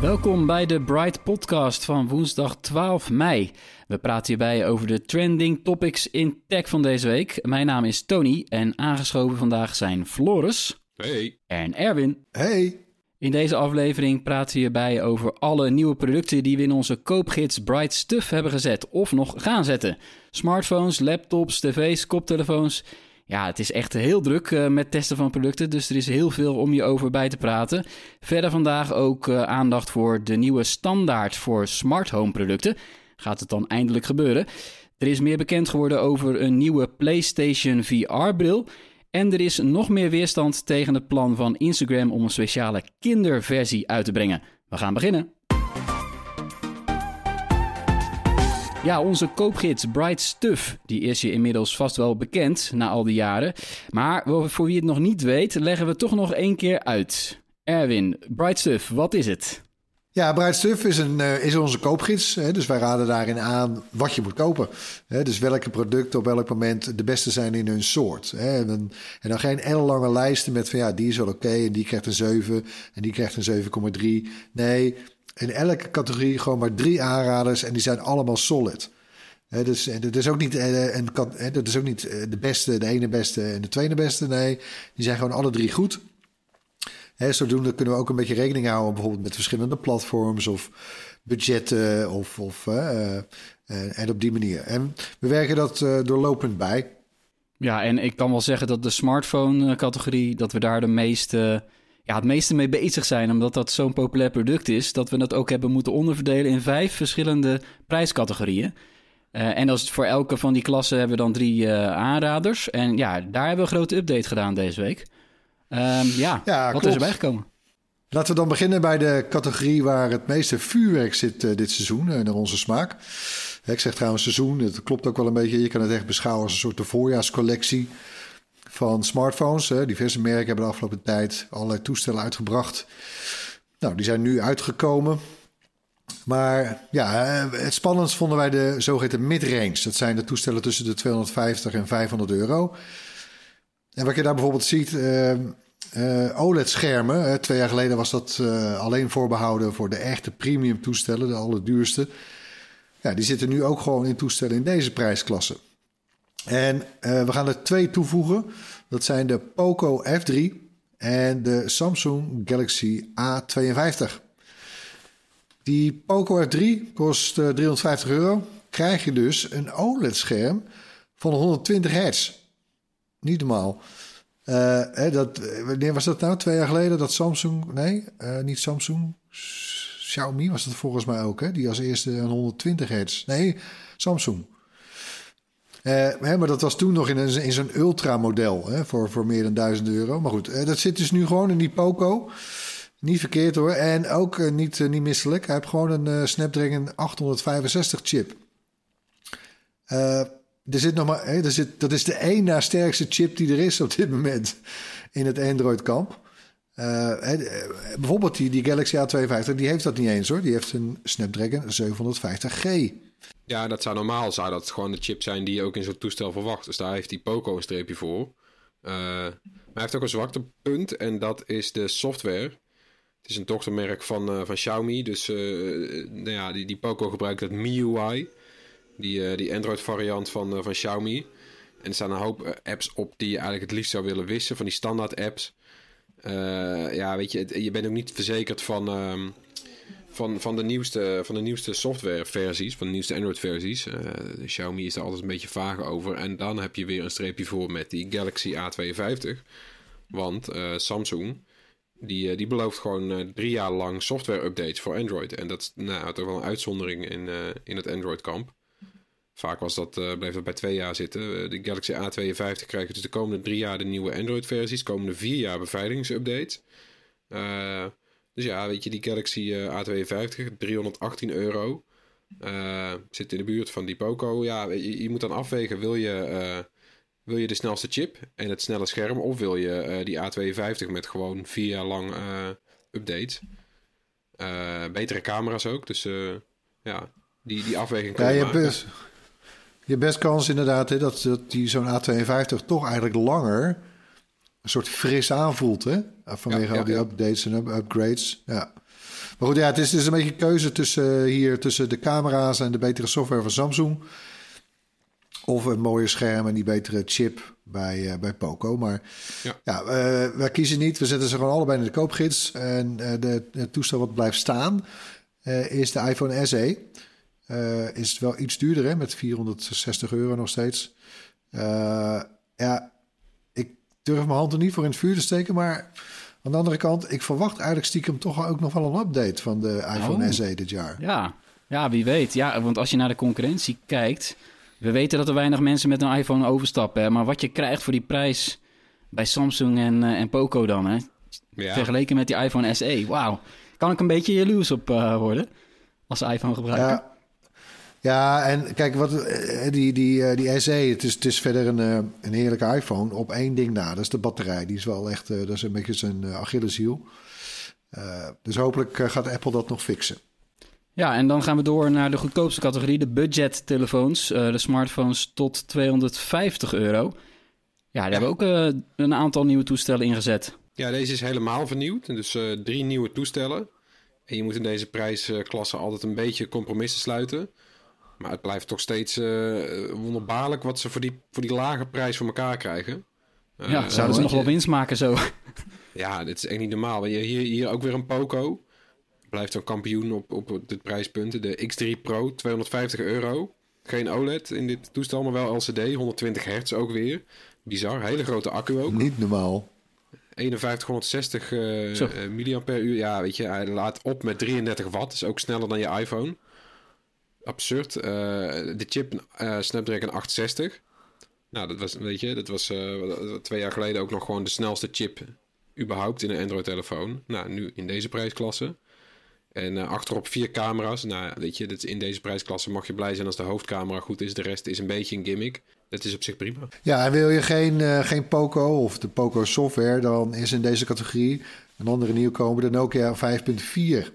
Welkom bij de Bright Podcast van woensdag 12 mei. We praten hierbij over de trending topics in tech van deze week. Mijn naam is Tony en aangeschoven vandaag zijn Floris Hey. en Erwin. Hey, In deze aflevering praten we hierbij over alle nieuwe producten die we in onze koopgids Bright Stuff hebben gezet of nog gaan zetten. Smartphones, laptops, tv's, koptelefoons. Ja, het is echt heel druk eh, met testen van producten, dus er is heel veel om je over bij te praten. Verder vandaag ook eh, aandacht voor de nieuwe standaard voor smart home producten. Gaat het dan eindelijk gebeuren? Er is meer bekend geworden over een nieuwe PlayStation VR-bril. En er is nog meer weerstand tegen het plan van Instagram om een speciale kinderversie uit te brengen. We gaan beginnen. Ja, onze koopgids Bright Stuff, die is je inmiddels vast wel bekend na al die jaren. Maar voor wie het nog niet weet, leggen we toch nog één keer uit. Erwin, Bright Stuff, wat is het? ja, Bright Stuff is, een, eh, is onze koopgids. Dus wij raden daarin aan wat je moet kopen. Dus welke producten op welk moment de beste zijn in hun soort. En, dan, en dan geen ellenlange lijsten met van ja, die is wel oké en die krijgt een 7 en die krijgt een 7,3. Nee, in elke categorie gewoon maar drie aanraders en die zijn allemaal solid. Hè, dus en dat is ook niet, eh, een, kat- hè, dat is ook niet eh, de beste, de ene beste en de tweede beste. Nee, die zijn gewoon alle drie goed. Hè, zodoende kunnen we ook een beetje rekening houden, bijvoorbeeld met verschillende platforms of budgetten of, of eh, eh, en op die manier. En we werken dat eh, doorlopend bij. Ja, en ik kan wel zeggen dat de smartphone-categorie, dat we daar de meeste, ja, het meeste mee bezig zijn. Omdat dat zo'n populair product is, dat we dat ook hebben moeten onderverdelen in vijf verschillende prijscategorieën. Eh, en als voor elke van die klassen hebben we dan drie eh, aanraders. En ja, daar hebben we een grote update gedaan deze week. Ehm, ja, Ja, wat klopt. is erbij gekomen? Laten we dan beginnen bij de categorie waar het meeste vuurwerk zit eh, dit seizoen, naar onze smaak. Ik zeg trouwens seizoen, het klopt ook wel een beetje. Je kan het echt beschouwen als een soort de voorjaarscollectie van smartphones. Hè. Diverse merken hebben de afgelopen tijd allerlei toestellen uitgebracht. Nou, die zijn nu uitgekomen. Maar ja, eh, het spannendst vonden wij de zogeheten mid-range. Dat zijn de toestellen tussen de 250 en 500 euro. En wat je daar bijvoorbeeld ziet, eh, OLED-schermen. twee jaar geleden was dat alleen voorbehouden voor de echte premium toestellen, de allerduurste. Ja, die zitten nu ook gewoon in toestellen in deze prijsklasse. En eh, we gaan er twee toevoegen. Dat zijn de Poco F3 en de Samsung Galaxy A52. Die Poco F3 kost eh, 350 euro. Krijg je dus een OLED-scherm van 120 hertz. Niet normaal. Eh, hè, dat, wanneer was dat nou? Twee jaar geleden dat Samsung... Nee, niet Samsung. Xiaomi was dat volgens mij ook. Hè? Die als eerste een 120 hertz. Nee, Samsung. Eh, hè, maar dat was toen nog in, een, in zo'n ultra-model. Hè, voor, voor meer dan 1000 euro. Maar goed, eh, dat zit dus nu gewoon in die Poco. Niet verkeerd hoor. En ook eh, niet, niet misselijk. Hij heeft gewoon een Snapdragon 865 chip. Er zit nog maar, er zit, dat is de één na sterkste chip die er is op dit moment in het Android-kamp. Eh, eh, bijvoorbeeld die, die Galaxy A52, die heeft dat niet eens hoor. Die heeft een Snapdragon 750G. Ja, dat zou normaal zou dat gewoon de chip zijn die je ook in zo'n toestel verwacht. Dus daar heeft die Poco een streepje voor. Eh, maar hij heeft ook een zwakte punt en dat is de software. Het is een dochtermerk van, van Xiaomi. Dus nou ja, die, die Poco gebruikt het MIUI. Die, die Android variant van, van Xiaomi. En er staan een hoop apps op die je eigenlijk het liefst zou willen wissen, van die standaard apps. Eh, ja, weet je, je bent ook niet verzekerd van, ehm, van, van, de nieuwste, van de nieuwste softwareversies, van de nieuwste Android-versies. Eh, Xiaomi is daar altijd een beetje vaag over. En dan heb je weer een streepje voor met die Galaxy A52. Want eh, Samsung, die, die belooft gewoon drie jaar lang software-updates voor Android. En dat is nou, toch wel een uitzondering in, in het Android-kamp. Vaak was dat, eh, bleef dat bij twee jaar zitten. Eh, de Galaxy A52 krijgt dus de komende drie jaar de nieuwe Android-versies. Komende vier jaar beveiligingsupdates. Eh, dus ja, weet je, die Galaxy eh, A52, 318 euro. Zit in de buurt van die Poco. Ja, je, je moet dan afwegen, wil je, wil je de snelste chip en het snelle scherm... of wil je die A52 met gewoon vier jaar lang updates. Eh, betere camera's ook, dus ja, die, die afweging Ja, je maken. best, je hebt best kans inderdaad hè, dat, dat die zo'n A52 toch eigenlijk langer een soort fris aanvoelt. Hè? Vanwege Ja, al die ja. updates en up- upgrades. Ja. Maar goed, ja, het is dus een beetje keuze tussen, eh, hier, tussen de camera's en de betere software van Samsung. Of een mooie scherm en die betere chip bij, eh, bij Poco. Maar Ja. ja, eh, wij kiezen niet. We zetten ze gewoon allebei in de koopgids. En de, het toestel wat blijft staan is de iPhone SE. Eh, is wel iets duurder, hè, met 460 euro nog steeds. Eh, ja, ik durf mijn hand er niet voor in het vuur te steken, maar aan de andere kant, ik verwacht eigenlijk stiekem toch ook nog wel een update van de iPhone Oh. SE dit jaar. Ja. ja, wie weet. Ja, want als je naar de concurrentie kijkt... We weten dat er weinig mensen met een iPhone overstappen. Hè, maar wat je krijgt voor die prijs bij Samsung en, eh, en Poco dan... Hè, Ja. vergeleken met die iPhone SE. Wauw. Kan ik een beetje jaloers op eh, worden als iPhone gebruiker? Ja, ja en kijk, wat, eh, die, die, eh, die SE, het is, het is verder een, eh, een heerlijke iPhone op één ding na. Dat is de batterij. Die is wel echt, eh, dat is een beetje zijn Achilleshiel. Uh, dus hopelijk gaat Apple dat nog fixen. Ja, en dan gaan we door naar de goedkoopste categorie, de budgettelefoons. Uh, de smartphones tot 250 euro. Ja, daar hebben we ook uh, een aantal nieuwe toestellen ingezet. Ja, deze is helemaal vernieuwd. Dus uh, drie nieuwe toestellen. En je moet in deze prijsklasse altijd een beetje compromissen sluiten. Maar het blijft toch steeds uh, wonderbaarlijk wat ze voor die, voor die lage prijs voor elkaar krijgen. Uh, ja, zouden ze nog wel winst maken zo? Ja, dit is echt niet normaal. Hier, hier ook weer een Poco. Blijft een kampioen op, op dit prijspunt. De X3 Pro, 250 euro. Geen OLED in dit toestel, maar wel LCD. 120 hertz ook weer. Bizar, hele grote accu ook. Niet normaal. 5160 uh, milliampère Ja, weet je, hij laat op met 33 watt. Is ook sneller dan je iPhone. Absurd. Uh, de chip uh, Snapdragon 860. Nou, dat was, weet je, dat was uh, twee jaar geleden ook nog gewoon de snelste chip überhaupt in een Android-telefoon. Nou, nu in deze prijsklasse. En achterop vier camera's. Nou, weet je, dat in deze prijsklasse mag je blij zijn als de hoofdcamera goed is. De rest is een beetje een gimmick. Dat is op zich prima. Ja, en wil je geen, uh, geen Poco of de Poco software, dan is in deze categorie een andere nieuwkomer, de Nokia 5.4.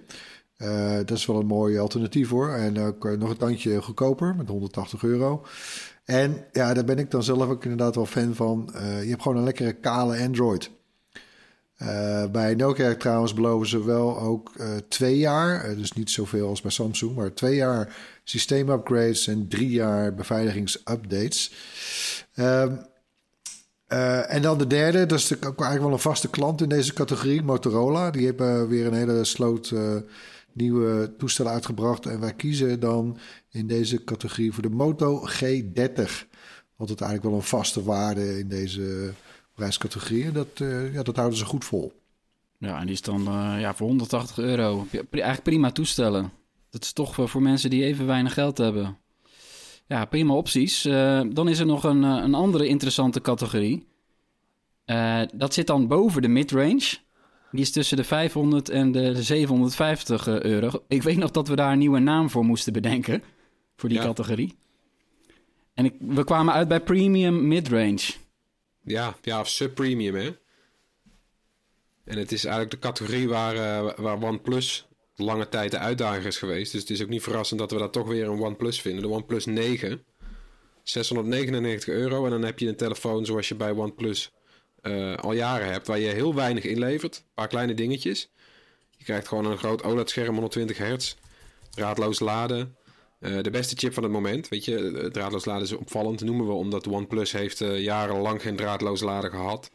Uh, dat is wel een mooi alternatief hoor. En ook uh, nog een tandje goedkoper met 180 euro. En ja, daar ben ik dan zelf ook inderdaad wel fan van. Uh, je hebt gewoon een lekkere kale Android. Uh, bij Nokia trouwens beloven ze wel ook uh, twee jaar, uh, dus niet zoveel als bij Samsung, maar twee jaar systeemupgrades en drie jaar beveiligingsupdates. en dan de derde, dat is de, eigenlijk wel een vaste klant in deze categorie, Motorola. Die hebben weer een hele sloot nieuwe toestellen uitgebracht. En wij kiezen dan in deze categorie voor de Moto G30. Altijd eigenlijk wel een vaste waarde in deze prijscategorie. En dat, uh, ja, dat houden ze goed vol. Ja, en die is dan uh, ja, voor 180 euro. Eigenlijk prima toestellen. Dat is toch voor mensen die even weinig geld hebben. Ja, prima opties. Dan is er nog een, een andere interessante categorie. Dat zit dan boven de midrange. Die is tussen de 500 en de 750 euro. Ik weet nog dat we daar een nieuwe naam voor moesten bedenken. Voor die ja. categorie. En ik, we kwamen uit bij premium midrange. Ja, ja, of sub-premium, hè. En het is eigenlijk de categorie waar, uh, waar OnePlus lange tijd de uitdager is geweest. Dus het is ook niet verrassend dat we daar toch weer een OnePlus vinden. De OnePlus 9. 699 euro. En dan heb je een telefoon zoals je bij OnePlus uh, al jaren hebt. Waar je heel weinig inlevert. Een paar kleine dingetjes. Je krijgt gewoon een groot OLED-scherm, 120 hertz. Draadloos laden. Eh, de beste chip van het moment, weet je, eh, draadloos laden is opvallend, noemen we omdat OnePlus heeft eh, jarenlang geen draadloos laden gehad.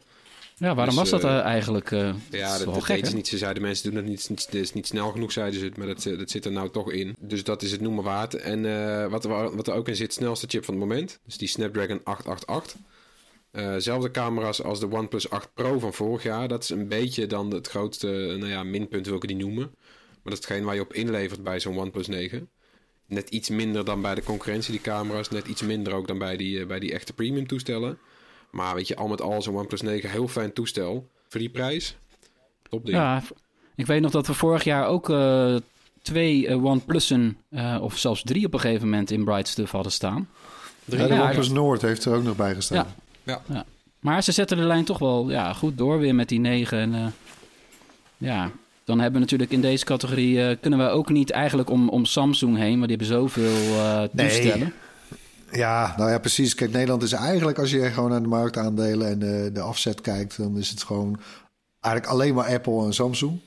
Ja, waarom Dus, was dat eh, eh, eigenlijk? eh, Ja, dat, dat gek, ze niet. Ze zeiden mensen doen het niet, niet, is niet snel genoeg, zeiden ze, maar dat, dat zit er nou toch in. Dus dat is het noemen waard. En eh, wat, er, wat er ook in zit, snelste chip van het moment, dus die Snapdragon 888. Eh zelfde camera's als de OnePlus 8 Pro van vorig jaar. Dat is een beetje dan het grootste nou ja, minpunt, wil ik niet noemen. Maar dat is hetgeen waar je op inlevert bij zo'n OnePlus 9. Net iets minder dan bij de concurrentie, die camera's. Net iets minder ook dan bij die, eh, bij die echte premium toestellen. Maar weet je, al met al zo'n OnePlus 9, heel fijn toestel. Voor die prijs, top ding. Ja, ik weet nog dat we vorig jaar ook eh, twee eh, OnePlussen, eh, of zelfs drie op een gegeven moment in Bright Stuff hadden staan. Ja, de Ja, OnePlus Noord heeft er ook nog bij gestaan. Ja. Maar ze zetten de lijn toch wel ja, goed door weer met die negen. En, eh, ja, dan hebben we natuurlijk in deze categorie... eh, kunnen we ook niet eigenlijk om, om Samsung heen... maar die hebben zoveel eh Nee. toestellen. Ja, nou ja, precies. Kijk, Nederland is eigenlijk, als je gewoon naar de marktaandelen en de, de afzet kijkt, dan is het gewoon eigenlijk alleen maar Apple en Samsung.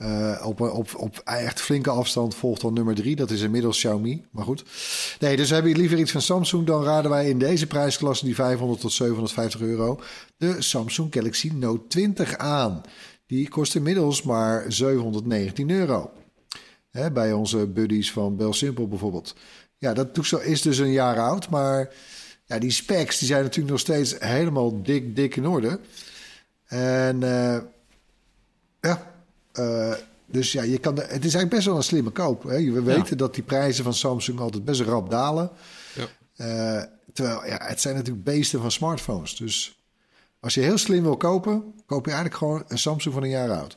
Eh, op, op, op echt flinke afstand volgt dan nummer drie. Dat is inmiddels Xiaomi. Maar goed. Nee, dus heb je liever iets van Samsung, dan raden wij in deze prijsklasse, die 500 tot 750 euro, de Samsung Galaxy Note 20 aan. Die kost inmiddels maar 719 euro. Hè, bij onze buddies van Bel Simple bijvoorbeeld. Ja, dat toestel is dus een jaar oud, maar ja, die specs die zijn natuurlijk nog steeds helemaal dik, dik in orde. En eh, ja, eh, dus ja, je kan de, het is eigenlijk best wel een slimme koop. Hè? We weten dat die prijzen van Samsung altijd best rap dalen. Ja. Eh, terwijl, ja, het zijn natuurlijk beesten van smartphones. Dus als je heel slim wil kopen, koop je eigenlijk gewoon een Samsung van een jaar oud.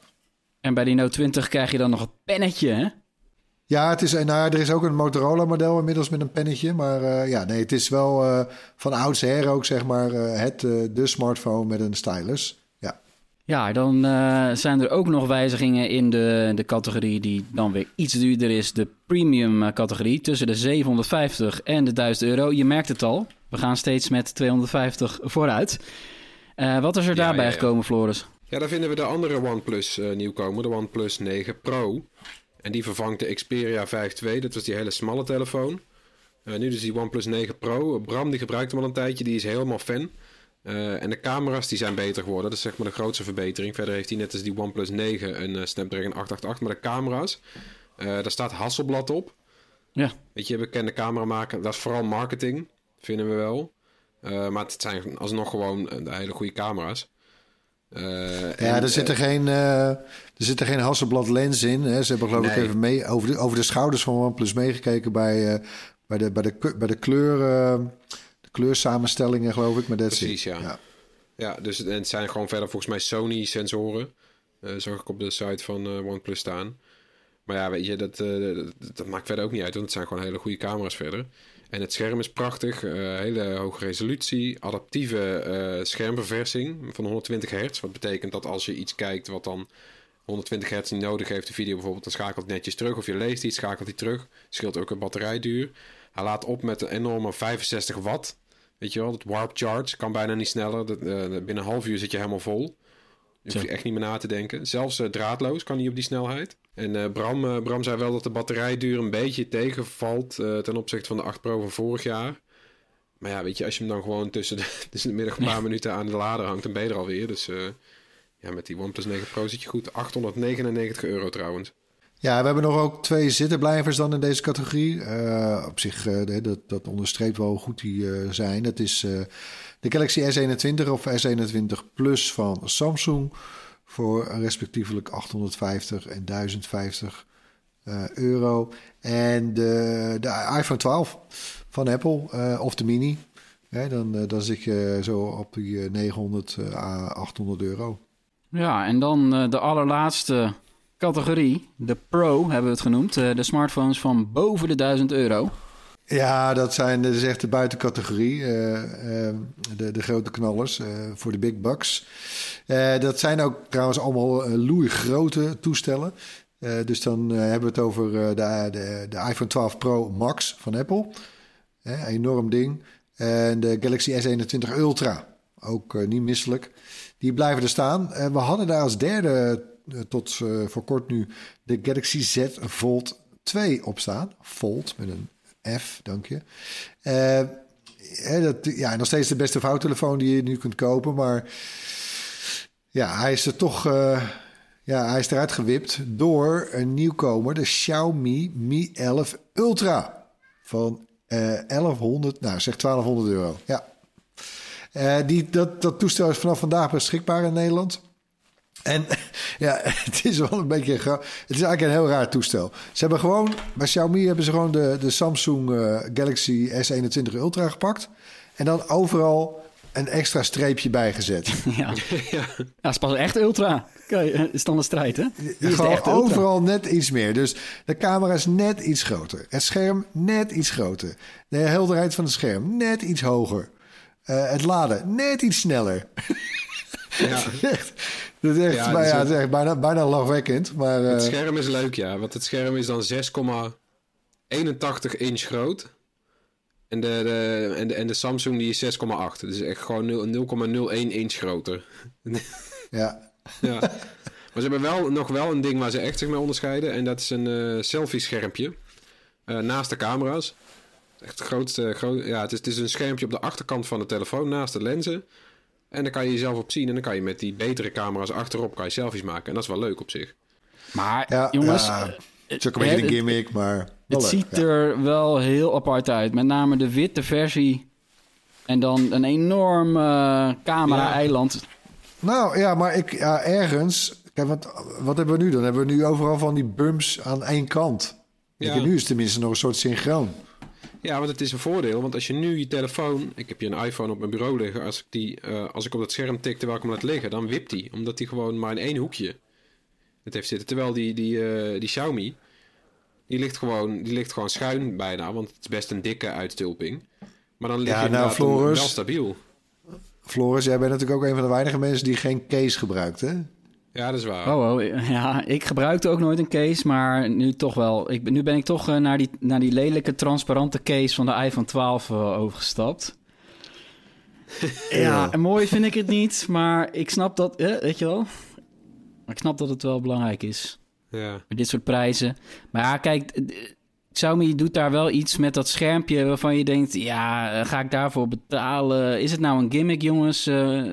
En bij die Note 20 krijg je dan nog het pennetje, hè? Ja, het is, nou, er is ook een Motorola-model inmiddels met een pennetje. Maar eh, ja, nee, het is wel eh, van oudsher ook, zeg maar, eh, het, eh, de smartphone met een stylus. Ja, dan eh, zijn er ook nog wijzigingen in de, de categorie die dan weer iets duurder is. De premium eh, categorie tussen de 750 en de 1000 euro. Je merkt het al, we gaan steeds met 250 vooruit. Eh, wat is er Ja, daarbij ja, ja. gekomen, Floris? Ja, daar vinden we de andere OnePlus eh, nieuwkomer, de OnePlus 9 Pro. En die vervangt de Xperia 5 II, dat was die hele smalle telefoon. Nu dus die OnePlus 9 Pro. Bram die gebruikt hem al een tijdje, die is helemaal fan. Eh, en de camera's die zijn beter geworden, dat is zeg maar de grootste verbetering. Verder heeft hij net als die OnePlus 9 een eh, Snapdragon 888, maar de camera's, eh, daar staat Hasselblad op. Ja. Weet je, bekende cameramaker, dat is vooral marketing, vinden we wel. Eh, maar het zijn alsnog gewoon hele goede camera's. Eh, ja en, er, zit er, geen, eh, er zit er geen Hasselblad lens in. Hè. Ze hebben geloof ik even mee, over, de, over de schouders van OnePlus meegekeken bij, eh, bij, de, bij, de, bij de kleur... kleursamenstellingen, geloof ik. Maar dat Precies, ja. ja. Ja, dus het- en het zijn gewoon verder volgens mij Sony-sensoren. Eh zag ik op de site van eh, OnePlus staan. Maar ja, weet je, dat, eh, dat, dat maakt verder ook niet uit, want het zijn gewoon hele goede camera's verder. En het scherm is prachtig, hele hoge resolutie, adaptieve schermverversing van 120 hertz. Wat betekent dat als je iets kijkt wat dan 120 hertz niet nodig heeft, de video bijvoorbeeld, dan schakelt hij netjes terug. Of je leest iets, schakelt hij terug. Scheelt ook een batterijduur. Hij laat op met een enorme 65 watt. Weet je wel, dat warp charge kan bijna niet sneller. Dat, eh, binnen een half uur zit je helemaal vol. Je echt niet meer na te denken. Zelfs eh, draadloos kan hij op die snelheid. En eh, Bram, Bram zei wel dat de batterijduur een beetje tegenvalt ten opzichte van de 8 Pro van vorig jaar. Maar ja, weet je, als je hem dan gewoon tussen de, tussen de middag een paar minuten aan de lader hangt, dan ben je er alweer. Dus ja, met die OnePlus 9 Pro zit je goed. 899 euro trouwens. Ja, we hebben nog ook twee zittenblijvers dan in deze categorie. Eh, op zich, eh, dat, dat onderstreept wel hoe goed die eh, zijn. Dat is de Galaxy S21 of S21 Plus van Samsung. Voor respectievelijk 850 en 1050 eh, euro. En de, de iPhone 12 van Apple of de Mini. Dan, dan zit je zo op die eh, 900 à 800 euro. Ja, en dan de allerlaatste categorie, de Pro hebben we het genoemd. Eh, de smartphones van boven de 1000 euro. Ja, dat, zijn, dat is echt de buitencategorie. eh, eh, de, de grote knallers voor de big bucks. Dat zijn ook trouwens allemaal loeigrote toestellen. Dus dan hebben we het over de, de, de iPhone 12 Pro Max van Apple. Enorm ding. En de Galaxy S21 Ultra. Ook niet misselijk. Die blijven er staan. We hadden daar als derde tot eh, voor kort nu de Galaxy Z Fold 2 op staan. Fold met een F, dank je. Eh, dat, ja, nog steeds de beste vouwtelefoon die je nu kunt kopen. Maar ja, hij is er toch... eh, ja, hij is eruit gewipt door een nieuwkomer, de Xiaomi Mi 11 Ultra. Van eh 1100, nou zeg 1200 euro. Ja. Eh, die, dat, dat toestel is vanaf vandaag beschikbaar in Nederland. En ja, het is wel een beetje... Het is eigenlijk een heel raar toestel. Ze hebben gewoon... Bij Xiaomi hebben ze gewoon de, de Samsung eh, Galaxy S21 Ultra gepakt. En dan overal een extra streepje bijgezet. ja. ja, het is pas echt ultra. Kijk, het is dan de strijd, hè? Is de ultra. overal net iets meer. Dus de camera is net iets groter. Het scherm net iets groter. De helderheid van het scherm net iets hoger. Eh, het laden net iets sneller. Ja. Dat is echt, Ja, maar ja, het is echt bijna, bijna lachwekkend. Maar Het eh, scherm is leuk, ja. Want het scherm is dan 6,81 inch groot. En de, de, en, de, en de Samsung die is 6,8. Dus echt gewoon 0 0,01 inch groter. ja, Ja. Maar ze hebben wel nog wel een ding waar ze echt zich mee onderscheiden. En dat is een eh, selfie-schermpje. eh, naast de camera's. Echt het grootste. Groot, ja, het is, het is een schermpje op de achterkant van de telefoon naast de lenzen. En daar kan je jezelf op zien. En dan kan je met die betere camera's achterop kan je selfies maken. En dat is wel leuk op zich. Maar ja, jongens, ja, eh, het is ook een beetje gimmick, maar Het leuk, ziet ja. er wel heel apart uit. Met name de witte versie. En dan een enorm eh, camera-eiland. Nou ja, maar ik, ja, ergens... Kijk, wat, wat hebben we nu dan? Hebben we nu overal van die bumps aan één kant? Ja. Ja. Nu is het tenminste nog een soort synchroon. Ja, want het is een voordeel. Want als je nu je telefoon... Ik heb hier een iPhone op mijn bureau liggen. Als ik, die, eh, als ik op dat scherm tik terwijl ik hem laat liggen... dan wipt hij. Omdat hij gewoon maar in één hoekje het heeft zitten. Terwijl die, die, eh, die Xiaomi... Die ligt, gewoon, die ligt gewoon schuin bijna. Want het is best een dikke uitstulping. Maar dan lig Ja, je nou, Floris- wel stabiel. Floris, jij bent natuurlijk ook een van de weinige mensen die geen case gebruikt, hè? Ja, dat is waar. Oh, oh, ja, ik gebruikte ook nooit een case, maar nu toch wel. Ik, ben- nu ben ik toch eh, naar, die, naar die lelijke transparante case van de iPhone 12 eh, overgestapt. ja, en mooi vind ik het niet, maar ik snap dat, eh, weet je wel. Maar ik snap dat het wel belangrijk is. Ja. Met dit soort prijzen. Maar ja, kijk, Xiaomi doet daar wel iets met dat schermpje waarvan je denkt, ja, ga ik daarvoor betalen? Is het nou een gimmick, jongens? Eh,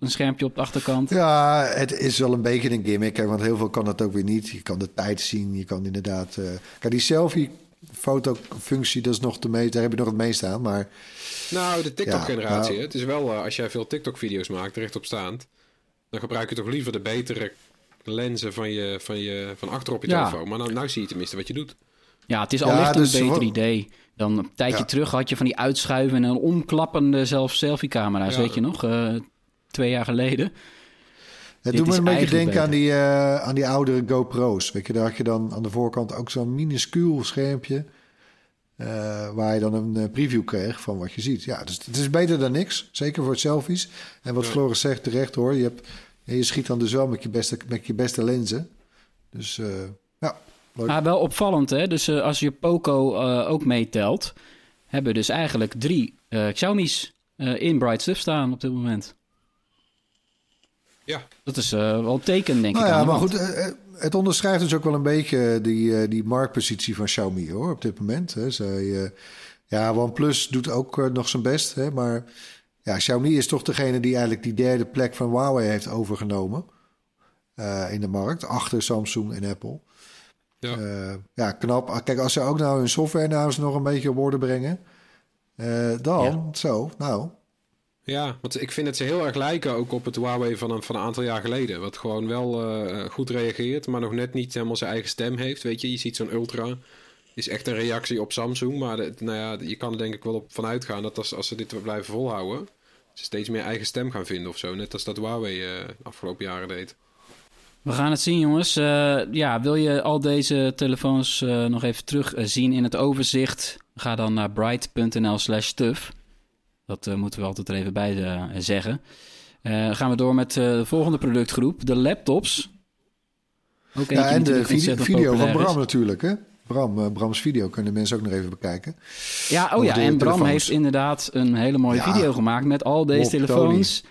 een schermpje op de achterkant? Ja, het is wel een beetje een gimmick, hè, want heel veel kan dat ook weer niet. Je kan de tijd zien, je kan inderdaad... eh Kijk, die selfie-fotofunctie, dat is nog te meten, daar heb je nog het meest aan, maar... Nou, de TikTok-generatie. Ja, hè. Het is wel, eh, als jij veel TikTok-video's maakt, rechtop staand... dan gebruik je toch liever de betere lenzen van, je, van, je, van achterop je Ja. telefoon. Maar nou, nou zie je tenminste wat je doet. Ja, het is Ja, allicht dus een beter idee. Dan een tijdje Ja. terug had je van die uitschuiven en omklappende zelf selfie-camera's, Ja. weet je nog? Eh, twee jaar geleden. Het doet me een beetje denken aan die, eh, aan die oudere GoPro's. Weet je, daar had je dan aan de voorkant ook zo'n minuscuul schermpje... eh, waar je dan een eh, preview kreeg van wat je ziet. Ja, dus het is beter dan niks. Zeker voor het selfies. En wat Ja. Floris zegt terecht hoor. Je, hebt, je schiet dan dus wel met je beste, met je beste lenzen. Dus eh, ja, leuk. Maar wel opvallend, hè? Dus eh, als je Poco eh, ook meetelt, hebben we dus eigenlijk drie eh, Xiaomi's eh, in Bright Stuff staan op dit moment. Ja. Dat is eh, wel een teken, denk Nou ik. ja, maar goed, eh, eh, het onderschrijft dus ook wel een beetje die, eh, die marktpositie van Xiaomi hoor, op dit moment. Hè. Zij, eh, ja, OnePlus doet ook nog zijn best, hè, maar ja, Xiaomi is toch degene die eigenlijk die derde plek van Huawei heeft overgenomen eh, in de markt, achter Samsung en Apple. Ja. Eh, ja, knap. Ah, Kijk, als ze ook nou hun software nou eens nog een beetje op orde brengen, eh, dan Ja. zo, nou, Ja, want ik vind dat ze heel erg lijken ook op het Huawei van een, van een aantal jaar geleden. Wat gewoon wel eh, goed reageert, maar nog net niet helemaal zijn eigen stem heeft. Weet je, je ziet zo'n Ultra. Is echt een reactie op Samsung. Maar nou ja, je kan er denk ik wel op vanuit gaan dat als, ze dit blijven volhouden. ze steeds meer eigen stem gaan vinden of zo. Net als dat Huawei eh, de afgelopen jaren deed. We gaan het zien, jongens. Eh, ja, wil je al deze telefoons eh, nog even terugzien in het overzicht? Ga dan naar bright.nl slash stuff. Dat eh, moeten we altijd er even bij eh, zeggen. Eh, gaan we door met de volgende productgroep, de laptops. Ook ja, en de video, van is. Bram natuurlijk, hè. Bram, Brams video kunnen mensen ook nog even bekijken. Ja, oh ja, en Bram telefoons. heeft inderdaad een hele mooie Ja. video gemaakt met al deze telefoons.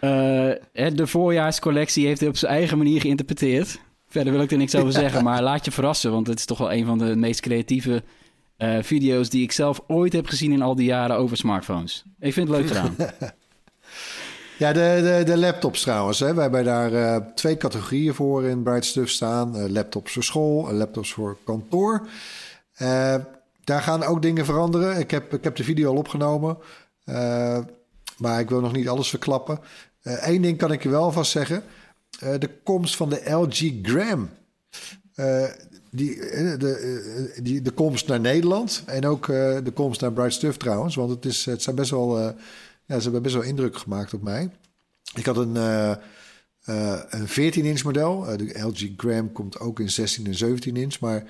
De voorjaarscollectie heeft hij op zijn eigen manier geïnterpreteerd. Verder wil ik er niks over zeggen, maar laat je verrassen, want het is toch wel een van de meest creatieve eh, video's die ik zelf ooit heb gezien in al die jaren over smartphones. Ik vind het leuk gedaan. Ja, de, de, de laptops trouwens. Hè. We hebben daar eh, twee categorieën voor in Bright Stuff staan. Eh, laptops voor school laptops voor kantoor. Daar gaan ook dingen veranderen. Ik heb, ik heb de video al opgenomen. Maar ik wil nog niet alles verklappen. Eén ding kan ik je wel vast zeggen. De komst van de LG Gram. Die, eh, de, eh, die, de komst naar Nederland. En ook eh, de komst naar Bright Stuff trouwens. Want het, is, het zijn best wel... ja, ze hebben best wel indruk gemaakt op mij. Ik had een, een 14-inch model. De LG Gram komt ook in 16 en 17 inch. Maar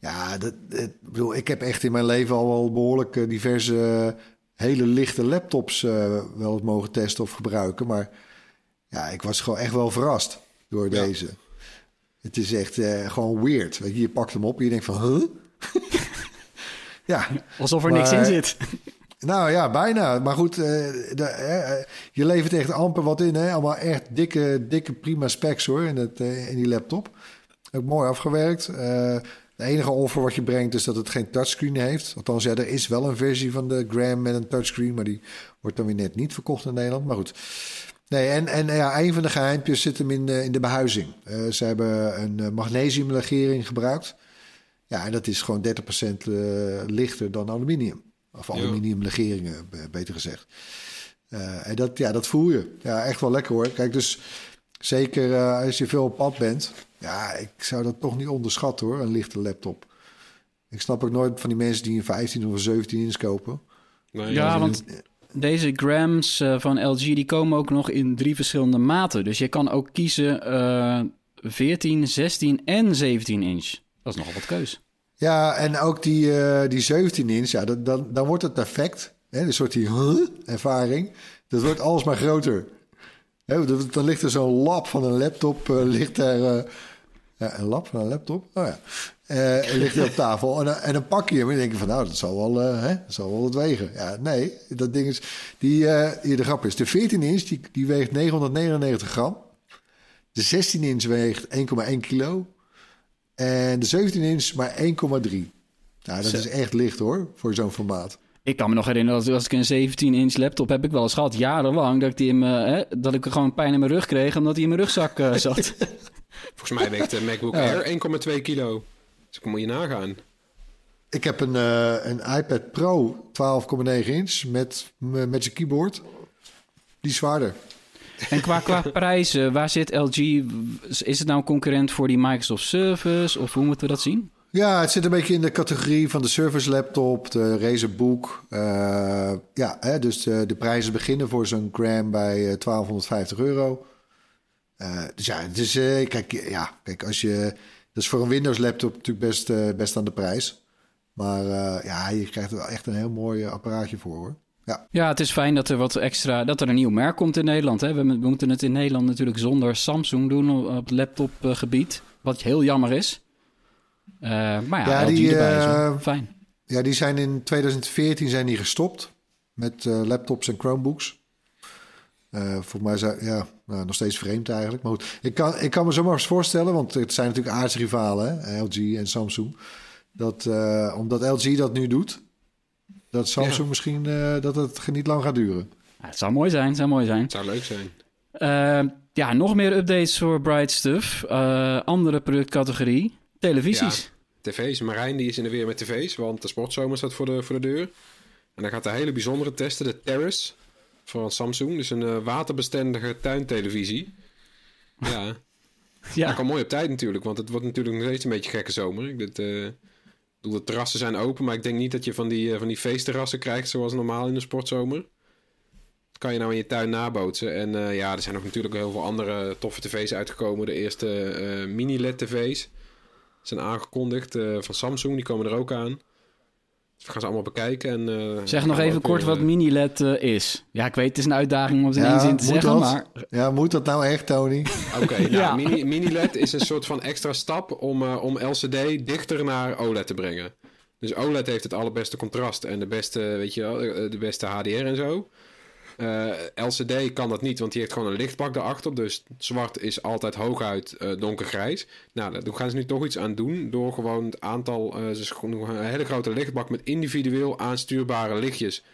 ja, dat, bedoel, ik heb echt in mijn leven al wel behoorlijk eh, diverse hele lichte laptops wel eens mogen testen of gebruiken. Maar ja, ik was gewoon echt wel verrast door Ja. deze. Het is echt eh, gewoon weird. Je, pakt hem op en je denkt van, huh? ja, Alsof er niks in zit. nou ja, bijna. Maar goed, eh, de, eh, je levert echt amper wat in. Hè? Allemaal echt dikke, dikke prima specs hoor in, het, in die laptop. Ook mooi afgewerkt. De enige offer wat je brengt is dat het geen touchscreen heeft. Althans, ja, er is wel een versie van de Gram met een touchscreen... maar die wordt dan weer net niet verkocht in Nederland. Maar goed. Nee, en, en ja, een van de geheimpjes zit hem in, de- in de behuizing. Eh, ze hebben een eh, magnesiumlegering gebruikt. Ja, en dat is gewoon 30% eh, lichter dan aluminium. Of aluminiumlegeringen, be- beter gezegd. Eh, en dat, ja, dat voel je. Ja, echt wel lekker hoor. Kijk, dus zeker eh, als je veel op pad bent. Ja, ik zou dat toch niet onderschatten hoor, een lichte laptop. Ik snap ook nooit van die mensen die een 15 of een 17 inch kopen. Nee, Ja, ja, want deze grams eh, van LG die komen ook nog in drie verschillende maten. Dus je kan ook kiezen eh 14, 16 en 17 inch. Dat is nogal wat keus. Ja, en ook die, eh, die 17 inch, ja, dan, dan, dan wordt het effect, hè, een soort die huh, ervaring, dat wordt alsmaar groter. Hè, dan- ligt er zo'n lap van een laptop, eh, ligt eh, ja, een lap van een laptop, oh ja, Eh, ligt hij op tafel en, dan- en dan pak je hem en denk je van, nou, dat zal wel, eh, hè, dat zal wel wat wegen. Ja, nee, dat ding is, die, eh, hier de grap is, de 14 inch, die, die weegt 999 gram. De 16 inch weegt 1,1 kilo. En de 17 inch maar 1,3. Nou, dat Zo. is echt licht hoor, voor zo'n formaat. Ik kan me nog herinneren dat als ik een 17 inch laptop heb ik wel eens gehad, jarenlang, dat ik, die in mijn, hè, dat ik gewoon pijn in mijn rug kreeg omdat hij in mijn rugzak eh, zat. volgens mij weegt de MacBook Air 1,2 kilo. Dus ik moet je nagaan. Ik heb een, eh, een iPad Pro 12,9 inch met, met zijn keyboard. Die is zwaarder. En qua, qua prijzen, waar zit LG? Is het nou een concurrent voor die Microsoft Surface of hoe moeten we dat zien? Ja, het zit een beetje in de categorie van de Surface laptop, de Razer Book. Eh, ja, hè, dus de, de prijzen beginnen voor zo'n gram bij eh, 1250 euro. Eh, dus ja, het is, eh, kijk, ja, kijk, als je... Dat is voor een Windows laptop natuurlijk best, eh, best aan de prijs. Maar ja, je krijgt er wel echt een heel mooi apparaatje voor hoor. Ja, Ja, het is fijn dat er wat extra, dat er een nieuw merk komt in Nederland. Hè. We, we moeten het in Nederland natuurlijk zonder Samsung doen op, op laptopgebied, wat heel jammer is. Maar ja, Ja, die, erbij is wel fijn. Ja, die zijn in 2014 zijn die gestopt met laptops en Chromebooks. Voor mij zijn ja, nou, nog steeds vreemd eigenlijk. Maar goed, ik kan, ik kan me zomaar eens voorstellen, want het zijn natuurlijk aardsrivalen, hè, LG en Samsung. Dat eh, omdat LG dat nu doet, dat Samsung Ja. misschien eh, dat het niet lang gaat duren. Ja, het zou mooi zijn, het zou mooi zijn. Het zou leuk zijn. Ja, nog meer updates voor Bright Stuff. Eh, andere productcategorie, televisies. TV's. Marijn die is in de weer met tv's, want de sportzomer staat voor de, voor de deur. En dan gaat de hele bijzondere testen, de Terrace van Samsung. Dus een eh, waterbestendige tuintelevisie. Ja, Ja, ja. kan mooi op tijd natuurlijk, want het wordt natuurlijk nog steeds een beetje gekke zomer. Ik dit, eh, bedoel, de terrassen zijn open, maar ik denk niet dat je van die, eh, van die feestterrassen krijgt zoals normaal in de sportzomer. Dat kan je nou in je tuin nabootsen. En ja, er zijn nog natuurlijk heel veel andere toffe tv's uitgekomen. De eerste mini-LED tv's zijn aangekondigd van Samsung, die komen er ook aan. Dus we gaan ze allemaal bekijken. En, eh, Zeg nog even kort weer, wat eh, mini-LED eh, is. Ja, ik weet, het is een uitdaging om het in één zin te moet zeggen, dat? maar... Ja, moet dat nou echt, Tony? Oké, nou, Ja. mini, mini-LED is een soort van extra stap om, eh, om LCD dichter naar OLED te brengen. Dus OLED heeft het allerbeste contrast en de beste, weet je wel, de beste HDR en zo. Eh, LCD kan dat niet, want die heeft gewoon een lichtbak daarachter. Dus zwart is altijd hooguit eh, donkergrijs. Nou, daar gaan ze nu toch iets aan doen. Door gewoon het aantal. eh, ze gewoon een hele grote lichtbak met individueel aanstuurbare lichtjes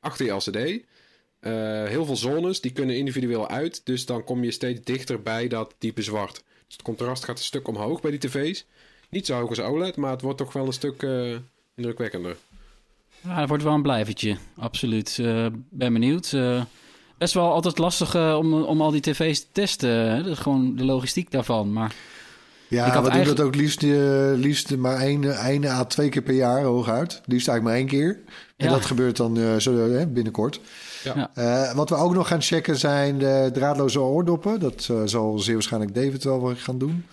achter je LCD. Heel veel zones, die kunnen individueel uit. Dus dan kom je steeds dichter bij dat diepe zwart. Dus het contrast gaat een stuk omhoog bij die tv's. Niet zo hoog als OLED, maar het wordt toch wel een stuk indrukwekkender. Ja, dat wordt wel een blijvertje. Absoluut. Eh, ben benieuwd. Eh, best wel altijd lastig eh, om, om al die tv's te testen. Hè? Dat is gewoon de logistiek daarvan. Maar Ja, Ik had we doen eigenlijk- dat ook liefst, liefst maar één, één à twee keer per jaar hooguit. Liefst eigenlijk maar één keer. En Ja. dat gebeurt dan eh, zo, binnenkort. Ja. Eh, wat we ook nog gaan checken zijn de draadloze oordoppen. Dat eh, zal zeer waarschijnlijk David wel weer gaan doen.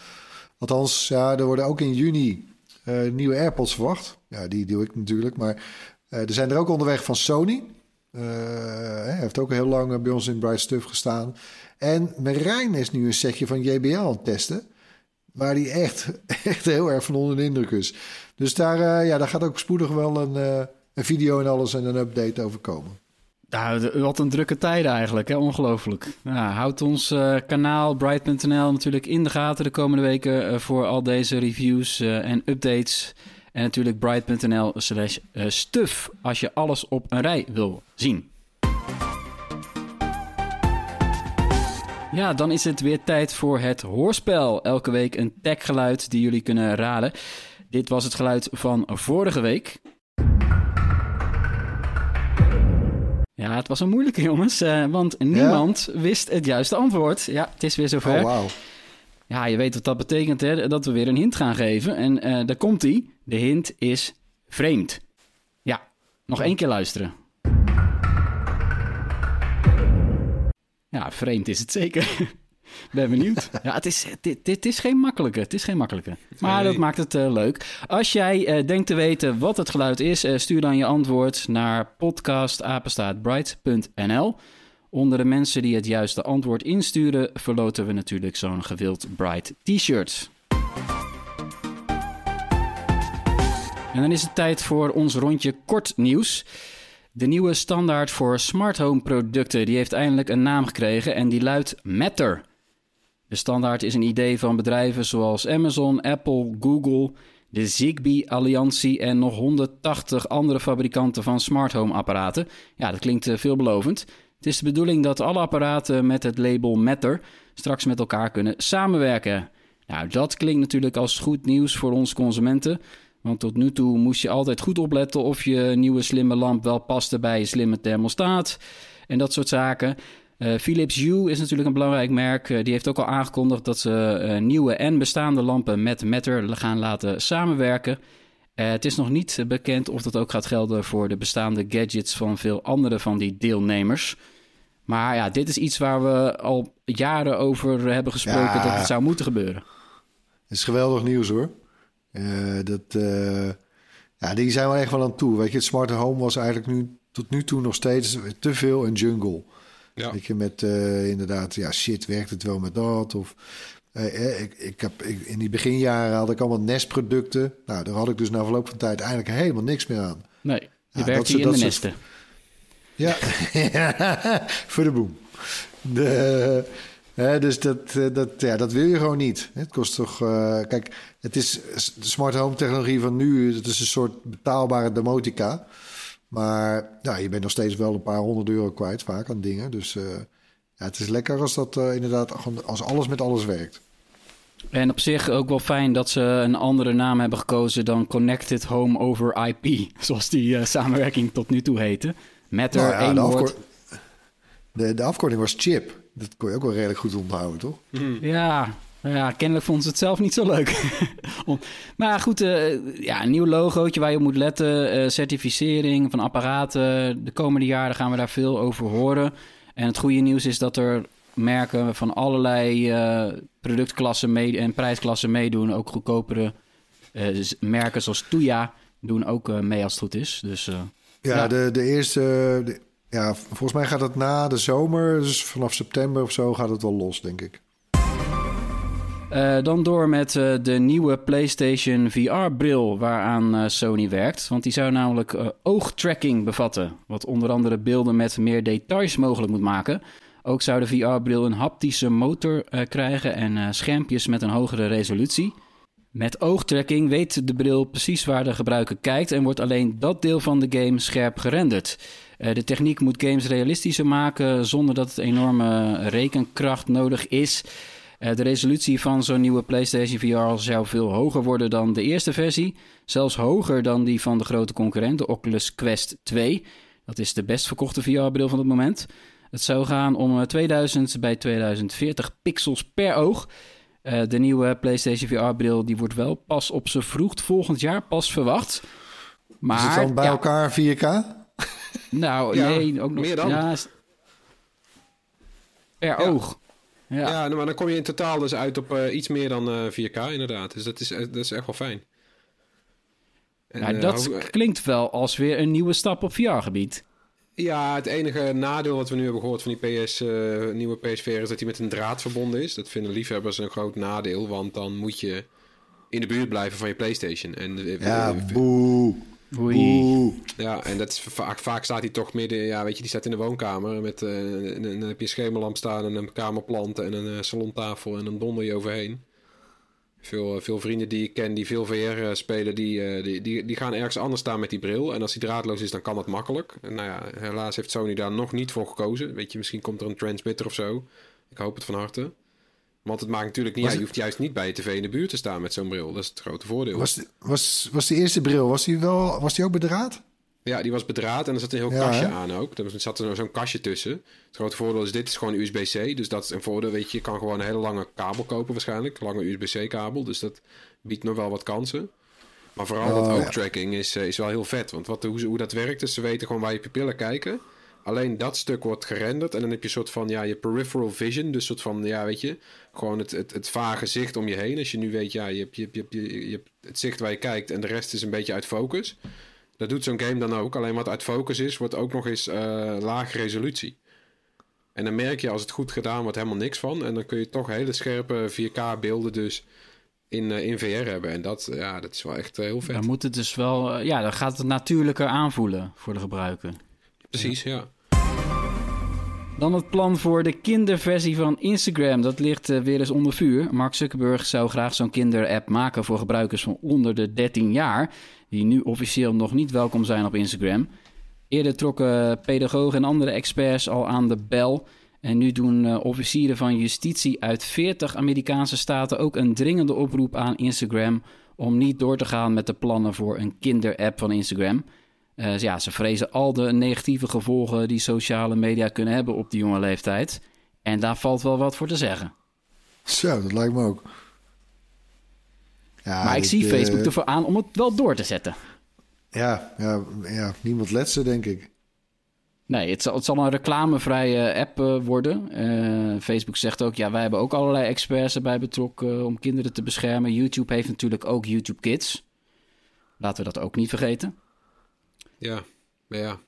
Althans, ja, er worden ook in juni eh, nieuwe AirPods verwacht. Ja, die doe ik natuurlijk. Maar er zijn er ook onderweg van Sony. Eh, hij heeft ook heel lang eh, bij ons in Bright Stuff gestaan. En Merijn is nu een setje van JBL aan het testen. Waar die echt, echt heel erg van onder de indruk is. Dus daar, eh, ja, daar gaat ook spoedig wel een, eh, een video en alles en een update over komen. de- wat een drukke tijden eigenlijk. Hè? Ongelooflijk. Ja, houd ons eh, kanaal Bright.nl natuurlijk in de gaten de komende weken... eh, voor al deze reviews eh, en updates. En natuurlijk bright.nl slash eh, stuff... als je alles op een rij wil zien. Ja, dan is het weer tijd voor het hoorspel. Elke week een techgeluid die jullie kunnen raden. Dit was het geluid van vorige week. Ja, het was een moeilijke, jongens. eh, want niemand wist het juiste antwoord. Ja, het is weer zover. Oh. Ja, je weet wat dat betekent, hè? Dat we weer een hint gaan geven. En eh, daar komt hij. De hint is vreemd. Ja, nog één keer luisteren. Ja, vreemd is het zeker. ben benieuwd. Ja, het is, dit, dit is geen makkelijke. Het is geen makkelijke. Maar Nee. dat maakt het eh, leuk. Als jij eh, denkt te weten wat het geluid is, stuur dan je antwoord naar podcastapenstaatbright.nl. Onder de mensen die het juiste antwoord insturen, verloten we natuurlijk zo'n gewild Bright t-shirt. En dan is het tijd voor ons rondje kort nieuws. De nieuwe standaard voor smart home producten die heeft eindelijk een naam gekregen en die luidt Matter. De standaard is een idee van bedrijven zoals Amazon, Apple, Google, de Zigbee Alliantie en nog 180 andere fabrikanten van smart home apparaten. Ja, dat klinkt eh, veelbelovend. Het is de bedoeling dat alle apparaten met het label Matter straks met elkaar kunnen samenwerken. Nou, dat klinkt natuurlijk als goed nieuws voor ons consumenten. Want tot nu toe moest je altijd goed opletten of je nieuwe slimme lamp wel paste bij je slimme thermostaat en dat soort zaken. Eh, Philips Hue is natuurlijk een belangrijk merk. Eh, die heeft ook al aangekondigd dat ze eh, nieuwe en bestaande lampen met Matter gaan laten samenwerken. Eh, het is nog niet eh, bekend of dat ook gaat gelden voor de bestaande gadgets van veel andere van die deelnemers. Maar ja, dit is iets waar we al jaren over hebben gesproken Ja. dat het zou moeten gebeuren. Het is geweldig nieuws hoor. Eh, dat, eh, ja, die zijn we echt wel aan toe. Weet je, het smart home was eigenlijk nu tot nu toe nog steeds te veel een jungle. Ja. Weet je, met eh, inderdaad, ja, shit, werkt het wel met dat? Of ik, ik heb, ik, in die beginjaren had ik allemaal nestproducten. Nou, daar had ik dus na verloop van tijd eigenlijk helemaal niks meer aan. Nee, je werkt dat hier in de dat nesten. Ja, voor de boem. De, hè, dus dat, eh, dat, ja, dat wil je gewoon niet. Het kost toch... eh, kijk, het is de smart home technologie van nu. Het is een soort betaalbare demotica. Maar ja, je bent nog steeds wel een paar honderd euro kwijt vaak aan dingen. Dus eh, ja, het is lekker als dat eh, inderdaad... als alles met alles werkt. En op zich ook wel fijn dat ze een andere naam hebben gekozen dan Connected Home over IP. Zoals die eh, samenwerking tot nu toe heette. Matter, Nou ja, één de, woord. de, de afkorting was chip. Dat kon je ook wel redelijk goed onthouden, toch? Ja, ja, kennelijk vonden ze het zelf niet zo leuk. Om- maar goed, eh, ja, een nieuw logootje waar je op moet letten. eh, certificering van apparaten. De komende jaren gaan we daar veel over horen. En het goede nieuws is dat er merken van allerlei eh, productklassen mee en prijsklassen meedoen. Ook goedkopere eh, merken zoals Tuya doen ook eh, mee als het goed is. Dus Ja, Ja. De, de eerste. de- ja, volgens mij gaat het na de zomer. Dus vanaf september of zo gaat het wel los, denk ik. Eh, dan door met eh, de nieuwe PlayStation VR-bril waaraan eh, Sony werkt. Want die zou namelijk oogtracking bevatten. Wat onder andere beelden met meer details mogelijk moet maken. Ook zou de VR-bril een haptische motor krijgen en schermpjes met een hogere resolutie. Met oogtracking weet de bril precies waar de gebruiker kijkt en wordt alleen dat deel van de game scherp gerenderd. De techniek moet games realistischer maken zonder dat het enorme rekenkracht nodig is. Eh, de resolutie van zo'n nieuwe PlayStation VR zou veel hoger worden dan de eerste versie. Zelfs hoger dan die van de grote concurrent, de Oculus Quest 2. Dat is de best verkochte VR-bril van het moment. Het zou gaan om eh, 2000 bij 2040 pixels per oog. Eh, de nieuwe PlayStation VR-bril die wordt wel pas op z'n vroegst volgend jaar pas verwacht. Maar is het dan bij ja, elkaar 4K? nou, Ja, nee, ook nog meer dan. Ja, per oog. Ja. Ja, nou, maar dan kom je in totaal dus uit op eh, iets meer dan eh 4K inderdaad. Dus dat is, eh, dat is echt wel fijn. En, Ja, eh, dat klinkt wel als weer een nieuwe stap op VR-gebied. Ja, het enige nadeel wat we nu hebben gehoord van die PS, eh, nieuwe PSVR is dat hij met een draad verbonden is. Dat vinden liefhebbers een groot nadeel, want dan moet je in de buurt blijven van je PlayStation. En, Ja, boe. Oei. Ja, en dat is vaak, vaak staat hij toch midden, ja, weet je, die staat in de woonkamer met eh, een, een, heb je een schemerlamp staan en een kamerplant en een eh, salontafel en dan donder je overheen. Veel, eh, veel vrienden die ik ken die veel VR spelen, die, eh, die, die, die gaan ergens anders staan met die bril. En als die draadloos is, dan kan dat makkelijk. En nou ja, helaas heeft Sony daar nog niet voor gekozen. Weet je, misschien komt er een transmitter of zo. Ik hoop het van harte. Want het maakt natuurlijk niet uit. Je hoeft juist niet bij je tv in de buurt te staan met zo'n bril. Dat is het grote voordeel. Was, de- was, was de eerste bril, was die, wel, was die ook bedraad? Ja, die was bedraad en er zat een heel Ja, kastje hè? aan ook. Er zat er zo'n kastje tussen. Het grote voordeel is, dit is gewoon USB-C. Dus dat is een voordeel, weet je. Je kan gewoon een hele lange kabel kopen waarschijnlijk. Lange USB-C kabel. Dus dat biedt nog wel wat kansen. Maar vooral Oh, dat ja. oogtracking is, eh, is wel heel vet. Want wat, hoe, hoe dat werkt, is ze weten gewoon waar je pupillen kijken. Alleen dat stuk wordt gerenderd. En dan heb je een soort van, ja, je peripheral vision. Dus soort van, ja, weet je. Gewoon het, het, het vage zicht om je heen. Als je nu weet, ja, je hebt, je, hebt, je, hebt, je, je hebt het zicht waar je kijkt. En de rest is een beetje uit focus. Dat doet zo'n game dan ook. Alleen wat uit focus is, wordt ook nog eens eh lage resolutie. En dan merk je als het goed gedaan wordt helemaal niks van. En dan kun je toch hele scherpe 4K beelden dus in, eh, in VR hebben. En dat, ja, dat is wel echt eh, heel vet. Dan moet het dus wel... ja, dan gaat het natuurlijker aanvoelen voor de gebruiker. Precies, ja. Dan het plan voor de kinderversie van Instagram. Dat ligt eh, weer eens onder vuur. Mark Zuckerberg zou graag zo'n kinderapp maken voor gebruikers van onder de 13 jaar. Die nu officieel nog niet welkom zijn op Instagram. Eerder trokken pedagogen en andere experts al aan de bel. En nu doen eh, officieren van justitie uit 40 Amerikaanse staten ook een dringende oproep aan Instagram. om niet door te gaan met de plannen voor een kinderapp van Instagram. Eh, ja, ze vrezen al de negatieve gevolgen die sociale media kunnen hebben op die jonge leeftijd. En daar valt wel wat voor te zeggen. Zo, dat lijkt me ook. Ja, maar ik dit, zie eh, Facebook ervoor aan om het wel door te zetten. Ja, ja, ja, niemand let ze, denk ik. Nee, het zal, het zal een reclamevrije app eh, worden. Facebook zegt ook, ja, wij hebben ook allerlei experts erbij betrokken om kinderen te beschermen. YouTube heeft natuurlijk ook YouTube Kids. Laten we dat ook niet vergeten. Ja, maar ja.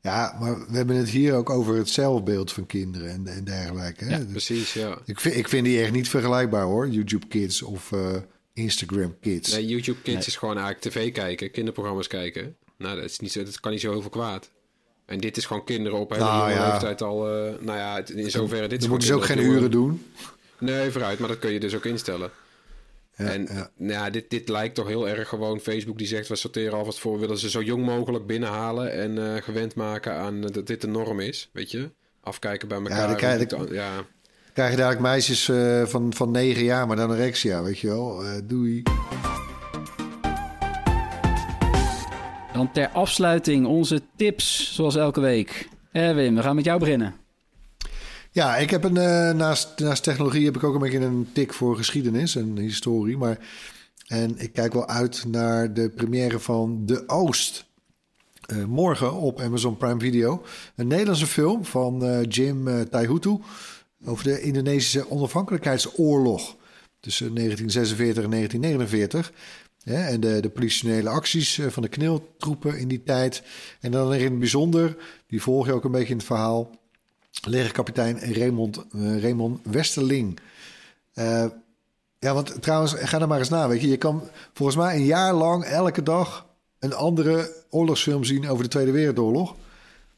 Ja, maar we hebben het hier ook over het zelfbeeld van kinderen en, en dergelijke. Hè? Ja, Dus Precies, ja. ik, vind, ik vind die echt niet vergelijkbaar hoor. YouTube Kids of eh, Instagram Kids. Nee, YouTube Kids is gewoon eigenlijk tv kijken, kinderprogramma's kijken. Nou, dat, is niet zo, dat kan niet zo heel veel kwaad. En dit is gewoon kinderen op hele Nou, ja. leeftijd al... eh, nou ja, in zoverre... Dit is Dan moeten ze ook geen uren doen. Nee, vooruit, maar dat kun je dus ook instellen. Ja, en ja. nou ja, dit, dit lijkt toch heel erg gewoon Facebook die zegt... we sorteren alvast voor, we willen ze zo jong mogelijk binnenhalen... en eh, gewend maken aan dat dit de norm is, weet je? Afkijken bij elkaar. dan krijg ja, Krijg je dadelijk meisjes eh, van, van 9 jaar, maar dan anorexia, weet je wel. Eh, doei. Dan ter afsluiting onze tips, zoals elke week. Erwin, we gaan met jou beginnen. Ja, ik heb een, eh, naast, naast technologie heb ik ook een beetje een tik voor geschiedenis en historie. Maar, en ik kijk wel uit naar de première van De Oost. Eh, morgen op Amazon Prime Video. Een Nederlandse film van eh, Jim uh, Taihutu over de Indonesische onafhankelijkheidsoorlog tussen 1946 en 1949. Hè, en de, de acties van de kneeltroepen in die tijd. En dan in het bijzonder, die volg je ook een beetje in het verhaal, legerkapitein Raymond, eh, Raymond Westerling. Eh, Ja, want trouwens, ga er maar eens na. Weet je, je kan volgens mij een jaar lang elke dag een andere oorlogsfilm zien over de Tweede Wereldoorlog.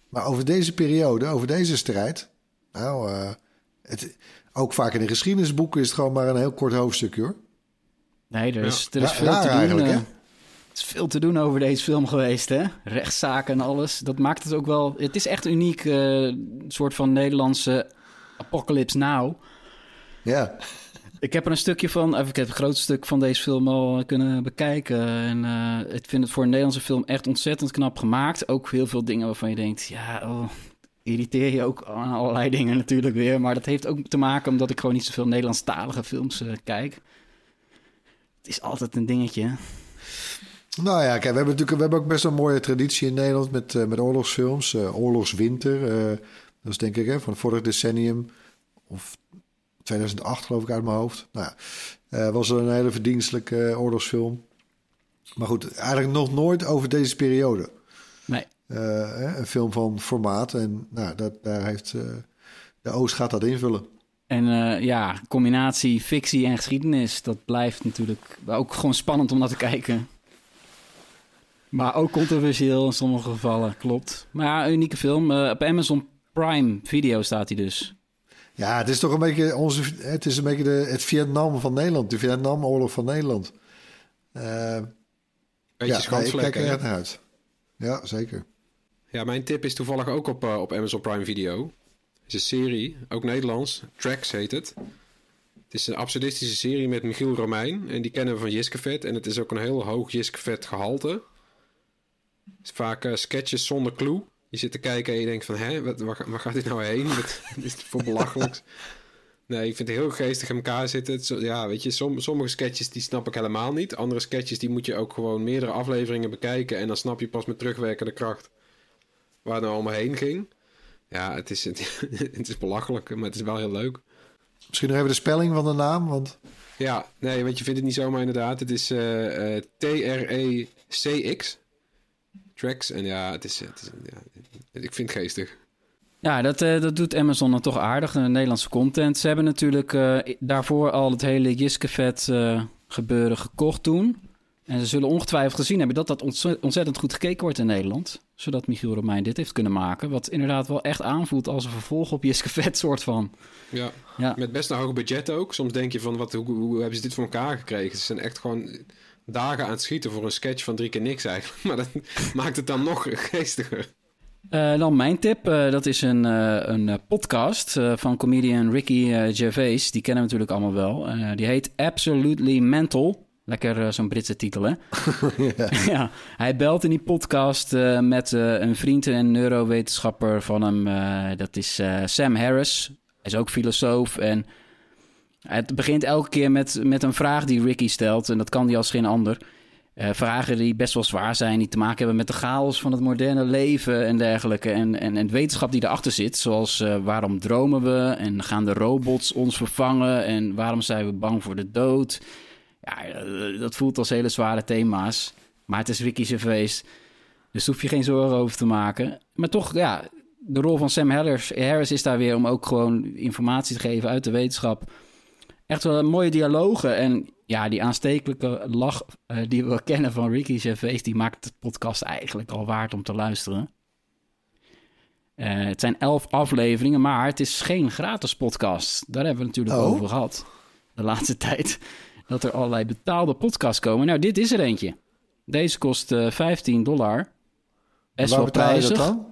Maar over deze periode, over deze strijd. Nou, eh, het, ook vaak in de geschiedenisboeken is het gewoon maar een heel kort hoofdstukje hoor. Nee, er is, er is veel raar te doen. eigenlijk, hè? Het is veel te doen over deze film geweest, hè? Rechtszaken en alles. Dat maakt het ook wel... Het is echt uniek, een soort van Nederlandse Apocalypse Now. Ja, Ik heb er een stukje van... Ik heb een groot stuk van deze film al kunnen bekijken. En eh, ik vind het voor een Nederlandse film echt ontzettend knap gemaakt. Ook heel veel dingen waarvan je denkt... Ja, oh, irriteer je ook aan allerlei dingen natuurlijk weer. Maar dat heeft ook te maken omdat ik gewoon niet zoveel Nederlandstalige films eh, kijk. Het is altijd een dingetje. Nou ja, kijk, we hebben natuurlijk we hebben ook best wel een mooie traditie in Nederland met, eh, met oorlogsfilms. Eh, Oorlogswinter, eh, dat is denk ik hè, van het vorige decennium. Of 2008 geloof ik uit mijn hoofd. Nou ja, was er een hele verdienstelijke oorlogsfilm. Maar goed, eigenlijk nog nooit over deze periode. Nee. Een film van formaat. En nou, dat, daar heeft de Oost gaat dat invullen. En ja, combinatie fictie en geschiedenis, dat blijft natuurlijk ook gewoon spannend om naar te kijken. Maar ook controversieel in sommige gevallen, klopt. Maar ja, een unieke film. Eh, op Amazon Prime Video staat hij dus. Ja, het is toch een beetje onze. Het is een beetje de, het Vietnam van Nederland, de Vietnamoorlog van Nederland. Eh, Beetje ja, nee, ik kijk er echt naar uit. Ja, zeker. Ja, mijn tip is toevallig ook op, eh, op Amazon Prime Video. Het is een serie, ook Nederlands. Tracks heet het. Het is een absurdistische serie met Michiel Romein. En die kennen we van Jiskevet. En het is ook een heel hoog Jiskevet gehalte. Vaak eh, sketches zonder clue. Je zit te kijken en je denkt van... Hé, wat, waar, waar gaat dit nou heen? Wat is dit voor belachelijks? Nee, ik vind het heel geestig in elkaar zitten. Zo- ja, weet je, som- sommige sketches die snap ik helemaal niet. Andere sketches die moet je ook gewoon meerdere afleveringen bekijken. En dan snap je pas met terugwerkende kracht waar het nou allemaal heen ging. Ja, het is, het, is belachelijk, maar het is wel heel leuk. Misschien nog even de spelling van de naam. Want Ja, nee, want je vindt het niet zomaar inderdaad. Het is eh, eh, T-R-E-C-X. Tracks. En ja, het is, het is ja, ik vind het geestig. Ja, dat, eh, dat doet Amazon dan toch aardig, de Nederlandse content. Ze hebben natuurlijk eh, daarvoor al het hele Jiskevet eh gebeuren gekocht toen. En ze zullen ongetwijfeld gezien hebben dat dat ontze- ontzettend goed gekeken wordt in Nederland. Zodat Michiel Romein dit heeft kunnen maken. Wat inderdaad wel echt aanvoelt als een vervolg op Jiskevet soort van. Ja, Ja. met best een hoog budget ook. Soms denk je van, wat, hoe, hoe hebben ze dit voor elkaar gekregen? Ze zijn echt gewoon dagen aan het schieten voor een sketch van drie keer niks eigenlijk. Maar dat maakt het dan nog geestiger. Eh, dan mijn tip. eh, dat is een, eh, een podcast van comedian Ricky Gervais. Die kennen we natuurlijk allemaal wel. Die heet Absolutely Mental. Lekker zo'n Britse titel, hè? ja. Hij belt in die podcast met een vriend en neurowetenschapper van hem. dat is Sam Harris. Hij is ook filosoof en... Het begint elke keer met, met een vraag die Ricky stelt. En dat kan die als geen ander. Eh, vragen die best wel zwaar zijn, die te maken hebben met de chaos van het moderne leven en dergelijke. En, en, en wetenschap die erachter zit, zoals eh, waarom dromen we en gaan de robots ons vervangen en waarom zijn we bang voor de dood. Ja, eh, dat voelt als hele zware thema's. Maar het is Ricky Gervais, dus hoef je geen zorgen over te maken. Maar toch, ja, de rol van Sam Harris is daar weer om ook gewoon informatie te geven uit de wetenschap. Echt wel mooie dialogen en ja, die aanstekelijke lach eh, die we kennen van Ricky Gervais, die maakt de podcast eigenlijk al waard om te luisteren. Eh, het zijn elf afleveringen, maar het is geen gratis podcast. Daar hebben we het natuurlijk Oh. over gehad de laatste tijd. Dat er allerlei betaalde podcasts komen. Nou, dit is er eentje. Deze kost eh 15 dollar. Best waar wel prijzig. dan?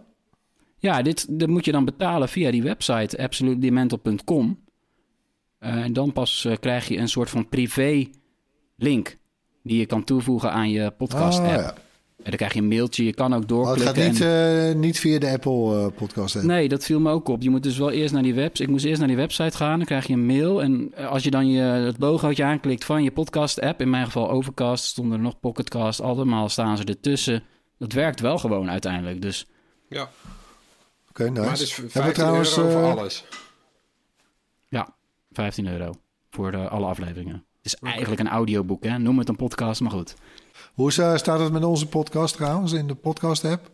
Ja, dit, dit moet je dan betalen via die website absolutemental.com. Eh, en dan pas eh, krijg je een soort van privé-link die je kan toevoegen aan je podcast-app. Ah, ja. En dan krijg je een mailtje, je kan ook Oh, het doorklikken. gaat niet, en- eh, niet via de Apple eh, podcast. app. Nee, dat viel me ook op. Je moet dus wel eerst naar die website. Ik moest eerst naar die website gaan, dan krijg je een mail. En als je dan je, het logootje aanklikt van je podcast-app, in mijn geval Overcast, stonden er nog Pocketcast, allemaal staan ze ertussen. Dat werkt wel gewoon uiteindelijk. Dus Ja, Oké, nice. maar het is Hebben 15 we trouwens, euro voor eh, alles. Ja, 15 euro voor de, alle afleveringen. Het is eigenlijk een audioboek, hè? Noem het een podcast, maar goed. Hoe eh, staat het met onze podcast trouwens in de podcast app?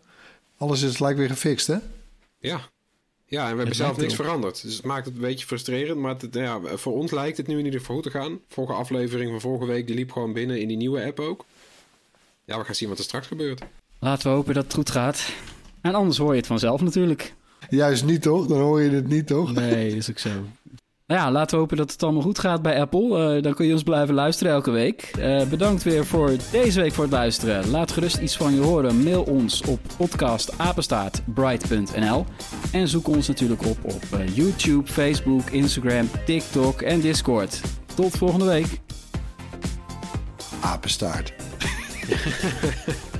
Alles is lijkt weer gefixt, hè? Ja. Ja, en we hebben Het zelf niks veranderd. Dus het maakt het een beetje frustrerend. Maar het, ja, voor ons lijkt het nu in ieder geval goed te gaan. Vorige aflevering van vorige week die liep gewoon binnen in die nieuwe app ook. Ja, we gaan zien wat er straks gebeurt. Laten we hopen dat het goed gaat. En anders hoor je het vanzelf natuurlijk. Juist niet, toch? Dan hoor je het niet, toch? Nee, dat is ook zo. Nou ja, laten we hopen dat het allemaal goed gaat bij Apple. Eh, dan kun je ons blijven luisteren elke week. Eh, bedankt weer voor deze week voor het luisteren. Laat gerust iets van je horen. Mail ons op podcastapenstaartbright.nl En zoek ons natuurlijk op op eh, YouTube, Facebook, Instagram, TikTok en Discord. Tot volgende week. Apenstaart.